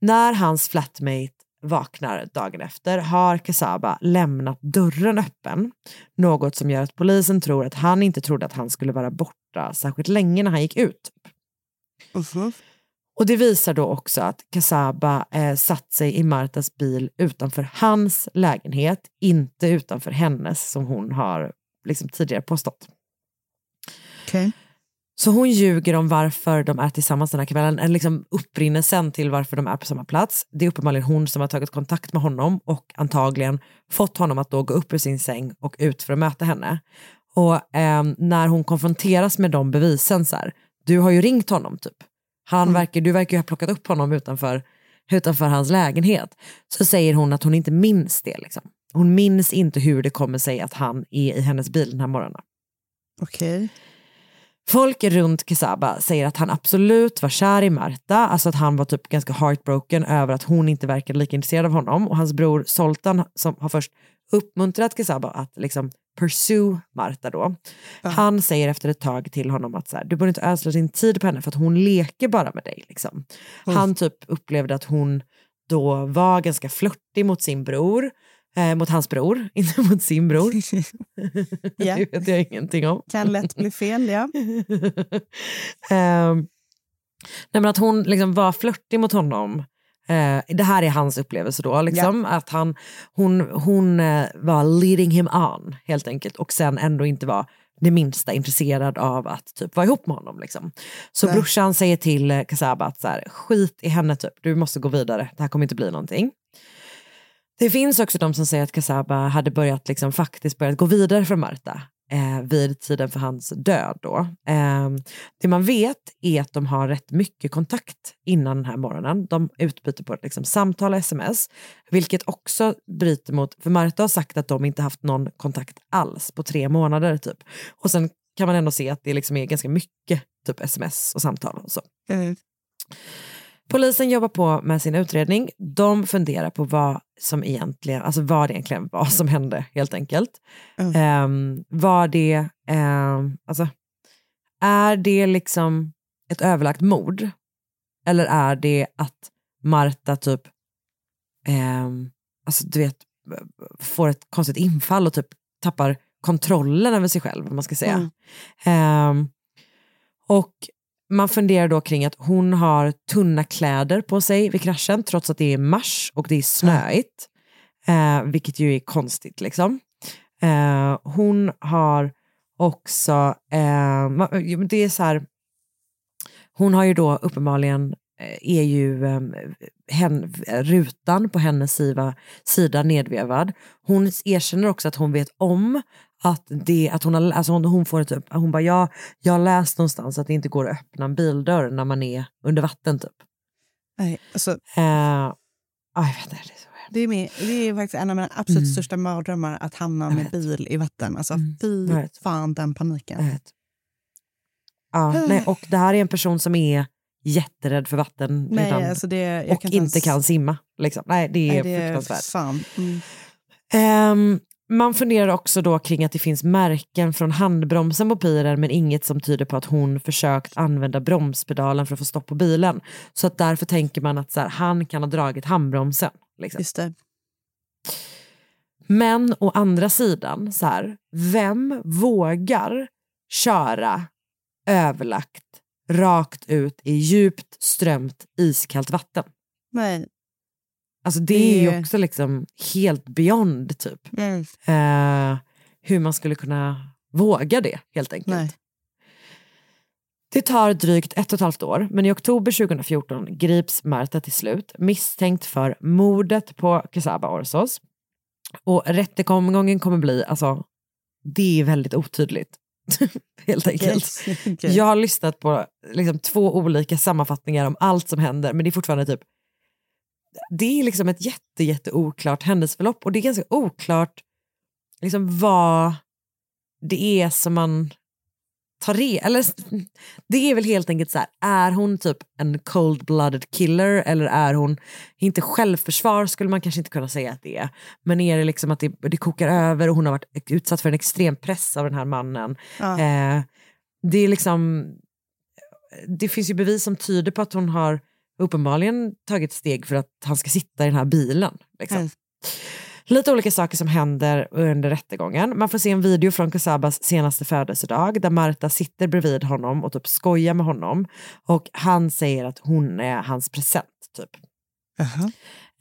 När hans flatmate vaknar dagen efter har Kasaba lämnat dörren öppen. Något som gör att polisen tror att han inte trodde att han skulle vara borta särskilt länge när han gick ut. Och det visar då också att Kasaba eh, satt sig i Martas bil utanför hans lägenhet, inte utanför hennes som hon har liksom tidigare påstått. Okej. Så hon ljuger om varför de är tillsammans den här kvällen, en liksom upprinnelsen till varför de är på samma plats. Det är uppenbarligen hon som har tagit kontakt med honom och antagligen fått honom att då gå upp ur sin säng och ut för att möta henne. Och ehm, när hon konfronteras med de bevisen så här, du har ju ringt honom typ. Han verkar, du verkar ju ha plockat upp honom utanför, utanför hans lägenhet. Så säger hon att hon inte minns det. Liksom. Hon minns inte hur det kommer sig att han är i hennes bil den här morgonen. Okej. Folk runt Kesaba säger att han absolut var kär i Marta, alltså att han var typ ganska heartbroken över att hon inte verkade lika intresserad av honom. Och hans bror Soltan som har först uppmuntrat Kesaba att liksom pursue Marta då. Han säger efter ett tag till honom att så här, du borde inte ödsla din tid på henne för att hon leker bara med dig. Liksom. Han typ upplevde att hon då var ganska flörtig mot sin bror, eh, mot hans bror, inte mot sin bror. Ja. det vet jag ingenting om. Kan lätt bli fel, ja. Ehm, nej att hon liksom var flörtig mot honom. Eh, det här är hans upplevelse då, liksom, att han, hon, hon eh, var leading him on helt enkelt och sen ändå inte var det minsta intresserad av att typ vara ihop med honom. Liksom. Så Nej. brorsan säger till eh, Kasaba att så här, skit i henne typ, du måste gå vidare, det här kommer inte bli någonting. Det finns också de som säger att Kasaba hade börjat liksom faktiskt börjat gå vidare från Marta eh, vid tiden för hans död. Då. Eh, det man vet är att de har rätt mycket kontakt innan den här morgonen. De utbyter på liksom, samtal och sms, vilket också bryter mot, för Marta har sagt att de inte haft någon kontakt alls på tre månader. typ. Och sen kan man ändå se att det liksom är ganska mycket typ sms och samtal. Och så. Mm. Polisen jobbar på med sin utredning. De funderar på vad som egentligen, alltså vad det egentligen var som hände helt enkelt. Mm. Ehm, var det, ehm, alltså, är det liksom ett överlagt mord? Eller är det att Marta typ, ehm, alltså du vet, får ett konstigt infall och typ tappar kontrollen över sig själv, vad man ska säga. Mm. Ehm, och man funderar då kring att hon har tunna kläder på sig vid kraschen trots att det är mars och det är snöigt. Eh, vilket ju är konstigt liksom. Eh, hon har också, eh, det är så här, hon har ju då uppenbarligen, är ju eh, hen, rutan på hennes sida, sida nedvevad. Hon erkänner också att hon vet om att, det, att hon, har, alltså hon, hon får ett, hon bara, jag, jag har läst någonstans att det inte går att öppna en bildörr när man är under vatten typ. Nej, alltså, Eh, ah, jag vet inte, det är så det, är med, det är faktiskt en av mina absolut Mm. största mardrömmar att hamna med bil i vatten. Alltså, Mm. Fy fan den paniken. Ja, nej, och det här är en person som är jätterädd för vatten Nej, redan, alltså det, jag och kan inte ens- kan simma. Liksom. Nej, det är Nej, det är fruktansvärt. fan. Mm. Ehm, man funderar också då kring att det finns märken från handbromsen på piren men inget som tyder på att hon försökt använda bromspedalen för att få stopp på bilen. Så att därför tänker man att så här, han kan ha dragit handbromsen. Liksom. Men å andra sidan, så här, vem vågar köra överlagt rakt ut i djupt strömt iskallt vatten? Nej. Alltså det, Det är ju också liksom helt beyond typ. Mm. Eh, hur man skulle kunna våga det helt enkelt. Nej. Det tar drygt ett och ett halvt år, men i oktober 2014 grips Marta till slut misstänkt för mordet på Quesaba Orsos. Och rättegången kommer bli, alltså, det är väldigt otydligt. helt enkelt. Okej. Jag har lyssnat på liksom, två olika sammanfattningar om allt som händer, men det är fortfarande typ det är liksom ett jätte, jätte oklart händelseförlopp och det är ganska oklart liksom vad det är som man re eller det är väl helt enkelt så här, är hon typ en cold-blooded killer eller är hon, inte självförsvar skulle man kanske inte kunna säga att det är, men är det liksom att det, det kokar över och hon har varit utsatt för en extrem press av den här mannen. Ja. Eh, det är liksom, det finns ju bevis som tyder på att hon har uppenbarligen tagit steg för att han ska sitta i den här bilen. Liksom. Mm. Lite olika saker som händer under rättegången. Man får se en video från Kusabas senaste födelsedag där Marta sitter bredvid honom och typ skojar med honom. Och han säger att hon är hans present. typ. Jaha.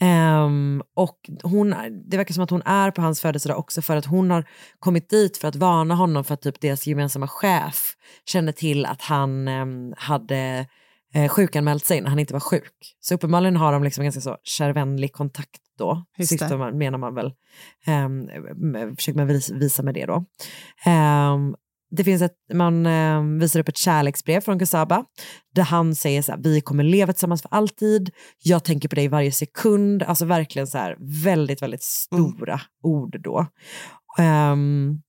Ehm, och hon, det verkar som att hon är på hans födelsedag också för att hon har kommit dit för att varna honom för att typ deras gemensamma chef kände till att han ehm, hade eh, sjukanmält sig när han inte var sjuk. Så uppenbarligen har de liksom ganska så kärvänlig kontakt då, syftar man, menar man väl. Um, försöker man vis- visa med det då. Ehm, det finns ett, man ehm, visar upp ett kärleksbrev från Kusaba där han säger så här, vi kommer leva tillsammans för alltid, jag tänker på dig varje sekund, alltså verkligen så här väldigt, väldigt stora ord då. Ehm,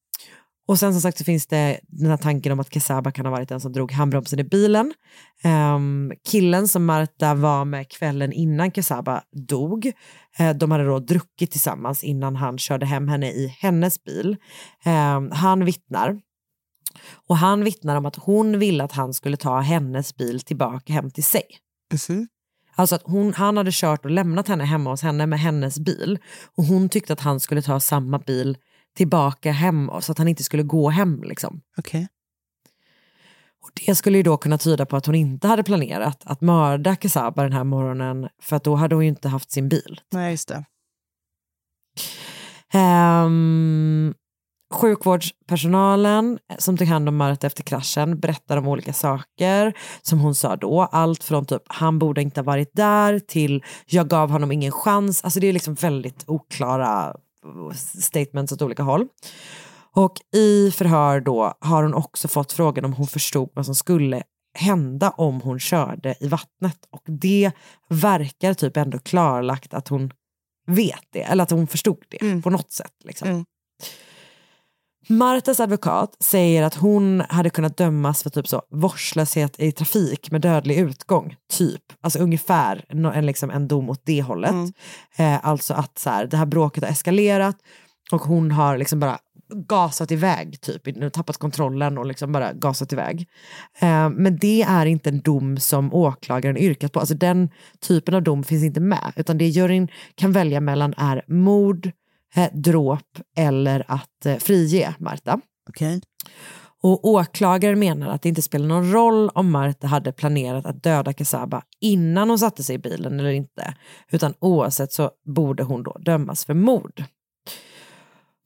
och sen som sagt så finns det den här tanken om att Kesaba kan ha varit den som drog handbromsen i bilen. Ehm, killen som Marta var med kvällen innan Kesaba dog, eh, de hade då druckit tillsammans innan han körde hem henne i hennes bil. Ehm, han vittnar. Och han vittnar om att hon ville att han skulle ta hennes bil tillbaka hem till sig. Mhm. Alltså att hon, han hade kört och lämnat henne hemma hos henne med hennes bil och hon tyckte att han skulle ta samma bil tillbaka hem så att han inte skulle gå hem. Liksom. Okej. Och Det skulle ju då kunna tyda på att hon inte hade planerat att mörda Kesaba den här morgonen för att då hade hon ju inte haft sin bil. Nej, just det. Um, sjukvårdspersonalen som tog hand om Marta efter kraschen berättar om olika saker som hon sa då. Allt från typ han borde inte ha varit där till jag gav honom ingen chans. Alltså det är liksom väldigt oklara statements åt olika håll. Och i förhör då har hon också fått frågan om hon förstod vad som skulle hända om hon körde i vattnet. Och det verkar typ ändå klarlagt att hon vet det, eller att hon förstod det på något sätt. Liksom. Martas advokat säger att hon hade kunnat dömas för typ så vårdslöshet i trafik med dödlig utgång, typ. Alltså ungefär en, liksom en dom åt det hållet. Eh, alltså att så här, det här bråket har eskalerat och hon har liksom bara gasat iväg, typ, nu tappat kontrollen och liksom bara gasat iväg. Eh, men det är inte en dom som åklagaren yrkat på. Alltså den typen av dom finns inte med, utan det juryn kan välja mellan är mord, eh, dråp eller att eh, frige Marta. Okej. Och åklagaren menar att det inte spelar någon roll om Marta hade planerat att döda Kasaba innan hon satte sig i bilen eller inte. Utan oavsett så borde hon då dömas för mord.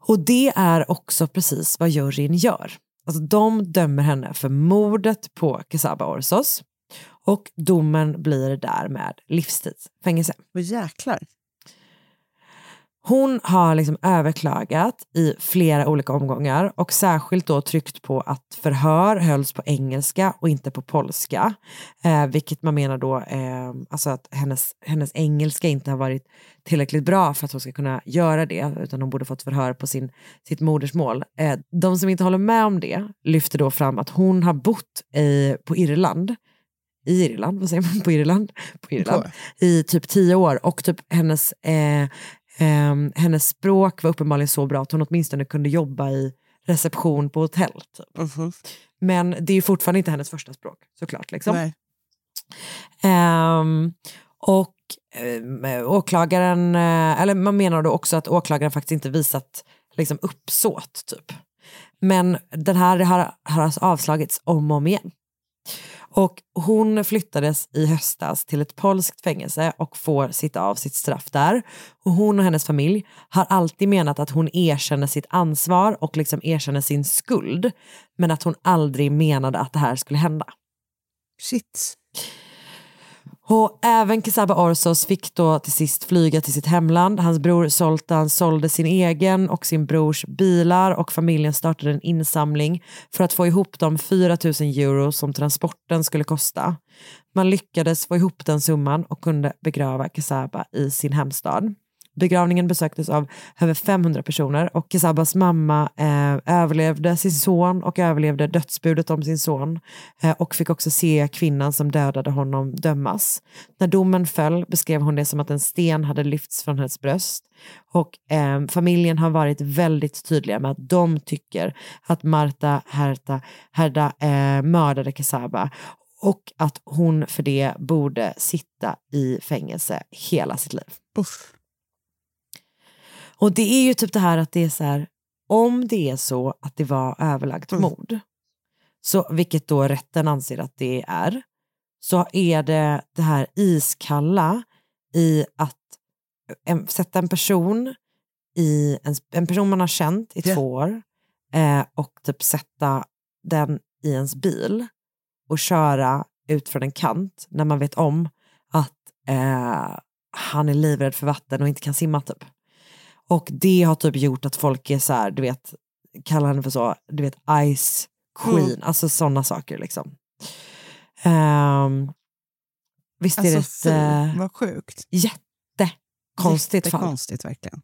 Och det är också precis vad juryn gör. Alltså de dömer henne för mordet på Kesaba Orsos och domen blir därmed livstidsfängelse. Vad jäklar. Hon har liksom överklagat i flera olika omgångar och särskilt då tryckt på att förhör hölls på engelska och inte på polska. Eh, vilket man menar då eh, alltså att hennes, hennes engelska inte har varit tillräckligt bra för att hon ska kunna göra det utan hon borde fått förhör på sin, sitt modersmål. Eh, de som inte håller med om det lyfter då fram att hon har bott i, på Irland i Irland, vad säger man på Irland? På Irland. I typ tio år och typ hennes, eh, ehm, hennes språk var uppenbarligen så bra att hon åtminstone kunde jobba i reception på hotell. Typ. Men det är fortfarande inte hennes första språk såklart. Liksom. Ehm, och eh, åklagaren, eh, eller man menar då också att åklagaren faktiskt inte visat liksom, uppsåt typ. Men den här har, har alltså avslagits om och om igen. Och hon flyttades i höstas till ett polskt fängelse och får sitta av sitt straff där. Och hon och hennes familj har alltid menat att hon erkänner sitt ansvar och liksom erkänner sin skuld. Men att hon aldrig menade att det här skulle hända. Shit. Och även Kesaba Orsos fick då till sist flyga till sitt hemland. Hans bror Zoltan sålde sin egen och sin brors bilar och familjen startade en insamling för att få ihop de 4 000 euro som transporten skulle kosta. Man lyckades få ihop den summan och kunde begrava Kesaba i sin hemstad. Begravningen besöktes av över 500 personer och Kesabas mamma eh, överlevde sin son och överlevde dödsbudet om sin son eh, och fick också se kvinnan som dödade honom dömas. När domen föll beskrev hon det som att en sten hade lyfts från hennes bröst och eh, familjen har varit väldigt tydliga med att de tycker att Marta Herta, Herda eh, mördade Kesaba och att hon för det borde sitta i fängelse hela sitt liv. Uff. Och det är ju typ det här att det är så här, om det är så att det var överlagt mord, så, vilket då rätten anser att det är, så är det det här iskalla i att en, sätta en person i en, en person man har känt i två år eh, och typ sätta den i ens bil och köra ut från en kant när man vet om att eh, han är livrädd för vatten och inte kan simma typ. Och det har typ gjort att folk är så här, du vet, kallar henne för så, du vet, ice queen, Mm. alltså sådana saker liksom. Ehm, visst är det Alltså, ett fy, eh, vad sjukt. jättekonstigt fall? Jättekonstigt verkligen.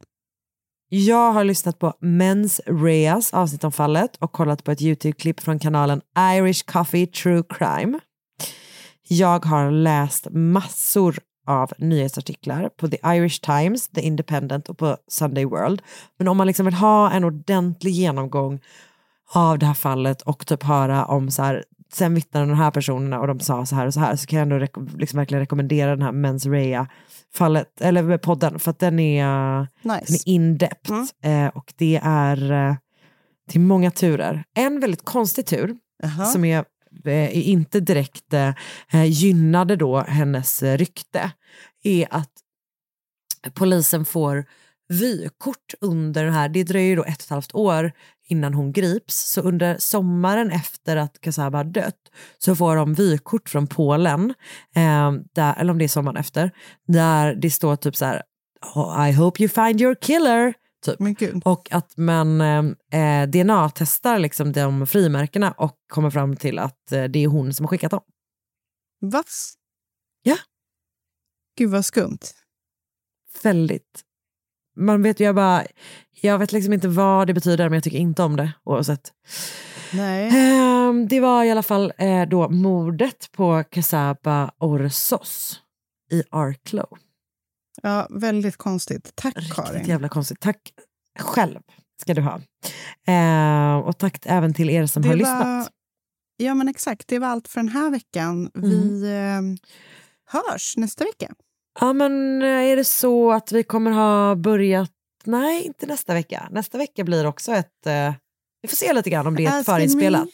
Jag har lyssnat på Mens Reas avsnitt om fallet och kollat på ett YouTube-klipp från kanalen Irish Coffee True Crime. Jag har läst massor av nyhetsartiklar på The Irish Times, The Independent och på Sunday World. Men om man liksom vill ha en ordentlig genomgång av det här fallet och typ höra om så här sen vittnar de här personerna och de sa så här och så här så kan jag ändå reko- liksom verkligen rekommendera den här Mens Rea fallet, eller podden för att den är, Nice. den är in-depth eh, och det är eh, till många turer. En väldigt konstig tur Jaha. som är, eh, är Eh, inte direkt eh, eh, gynnade då hennes rykte är att polisen får vykort under den här, det dröjer ju då ett och ett halvt år innan hon grips, så under sommaren efter att Kasaba har dött så får de vykort från Polen, eh, där, eller om det är sommaren efter, där det står typ så här "Oh, I hope you find your killer. Typ. Och att man eh, DNA-testar liksom de frimärkena och kommer fram till att eh, det är hon som har skickat dem. Va? Ja. Gud vad skumt. Väldigt. Man vet ju, jag bara, jag vet liksom inte vad det betyder men jag tycker inte om det oavsett. Nej. Ehm, det var i alla fall eh, då mordet på Casaba Orsos i Arklow. Ja, väldigt konstigt. Tack Karin. Riktigt jävla konstigt. Tack själv ska du ha. Ehm, och tack även till er som har lyssnat. Ja, men exakt. Det var allt för den här veckan. Mm. Vi eh, hörs nästa vecka. Ja men eh, är det så att vi kommer ha börjat, nej inte nästa vecka. Nästa vecka blir också ett, eh, vi får se lite grann om det är förinspelat. me.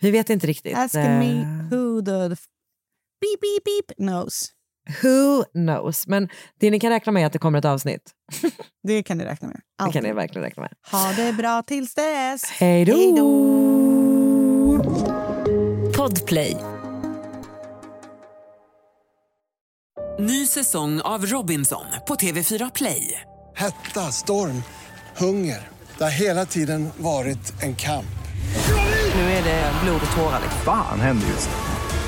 Vi vet inte riktigt. Asking Eh, me who the beep, beep, beep knows. Who knows? Men det ni kan räkna med är att det kommer ett avsnitt. Det kan ni räkna med. Det kan ni verkligen räkna med. Ha det bra tills dess. Hej då! Podplay. Ny säsong av Robinson på TV4 Play. Hetta, storm, hunger. Det har hela tiden varit en kamp. Nu är det blod och tårar. Fan händer just nu.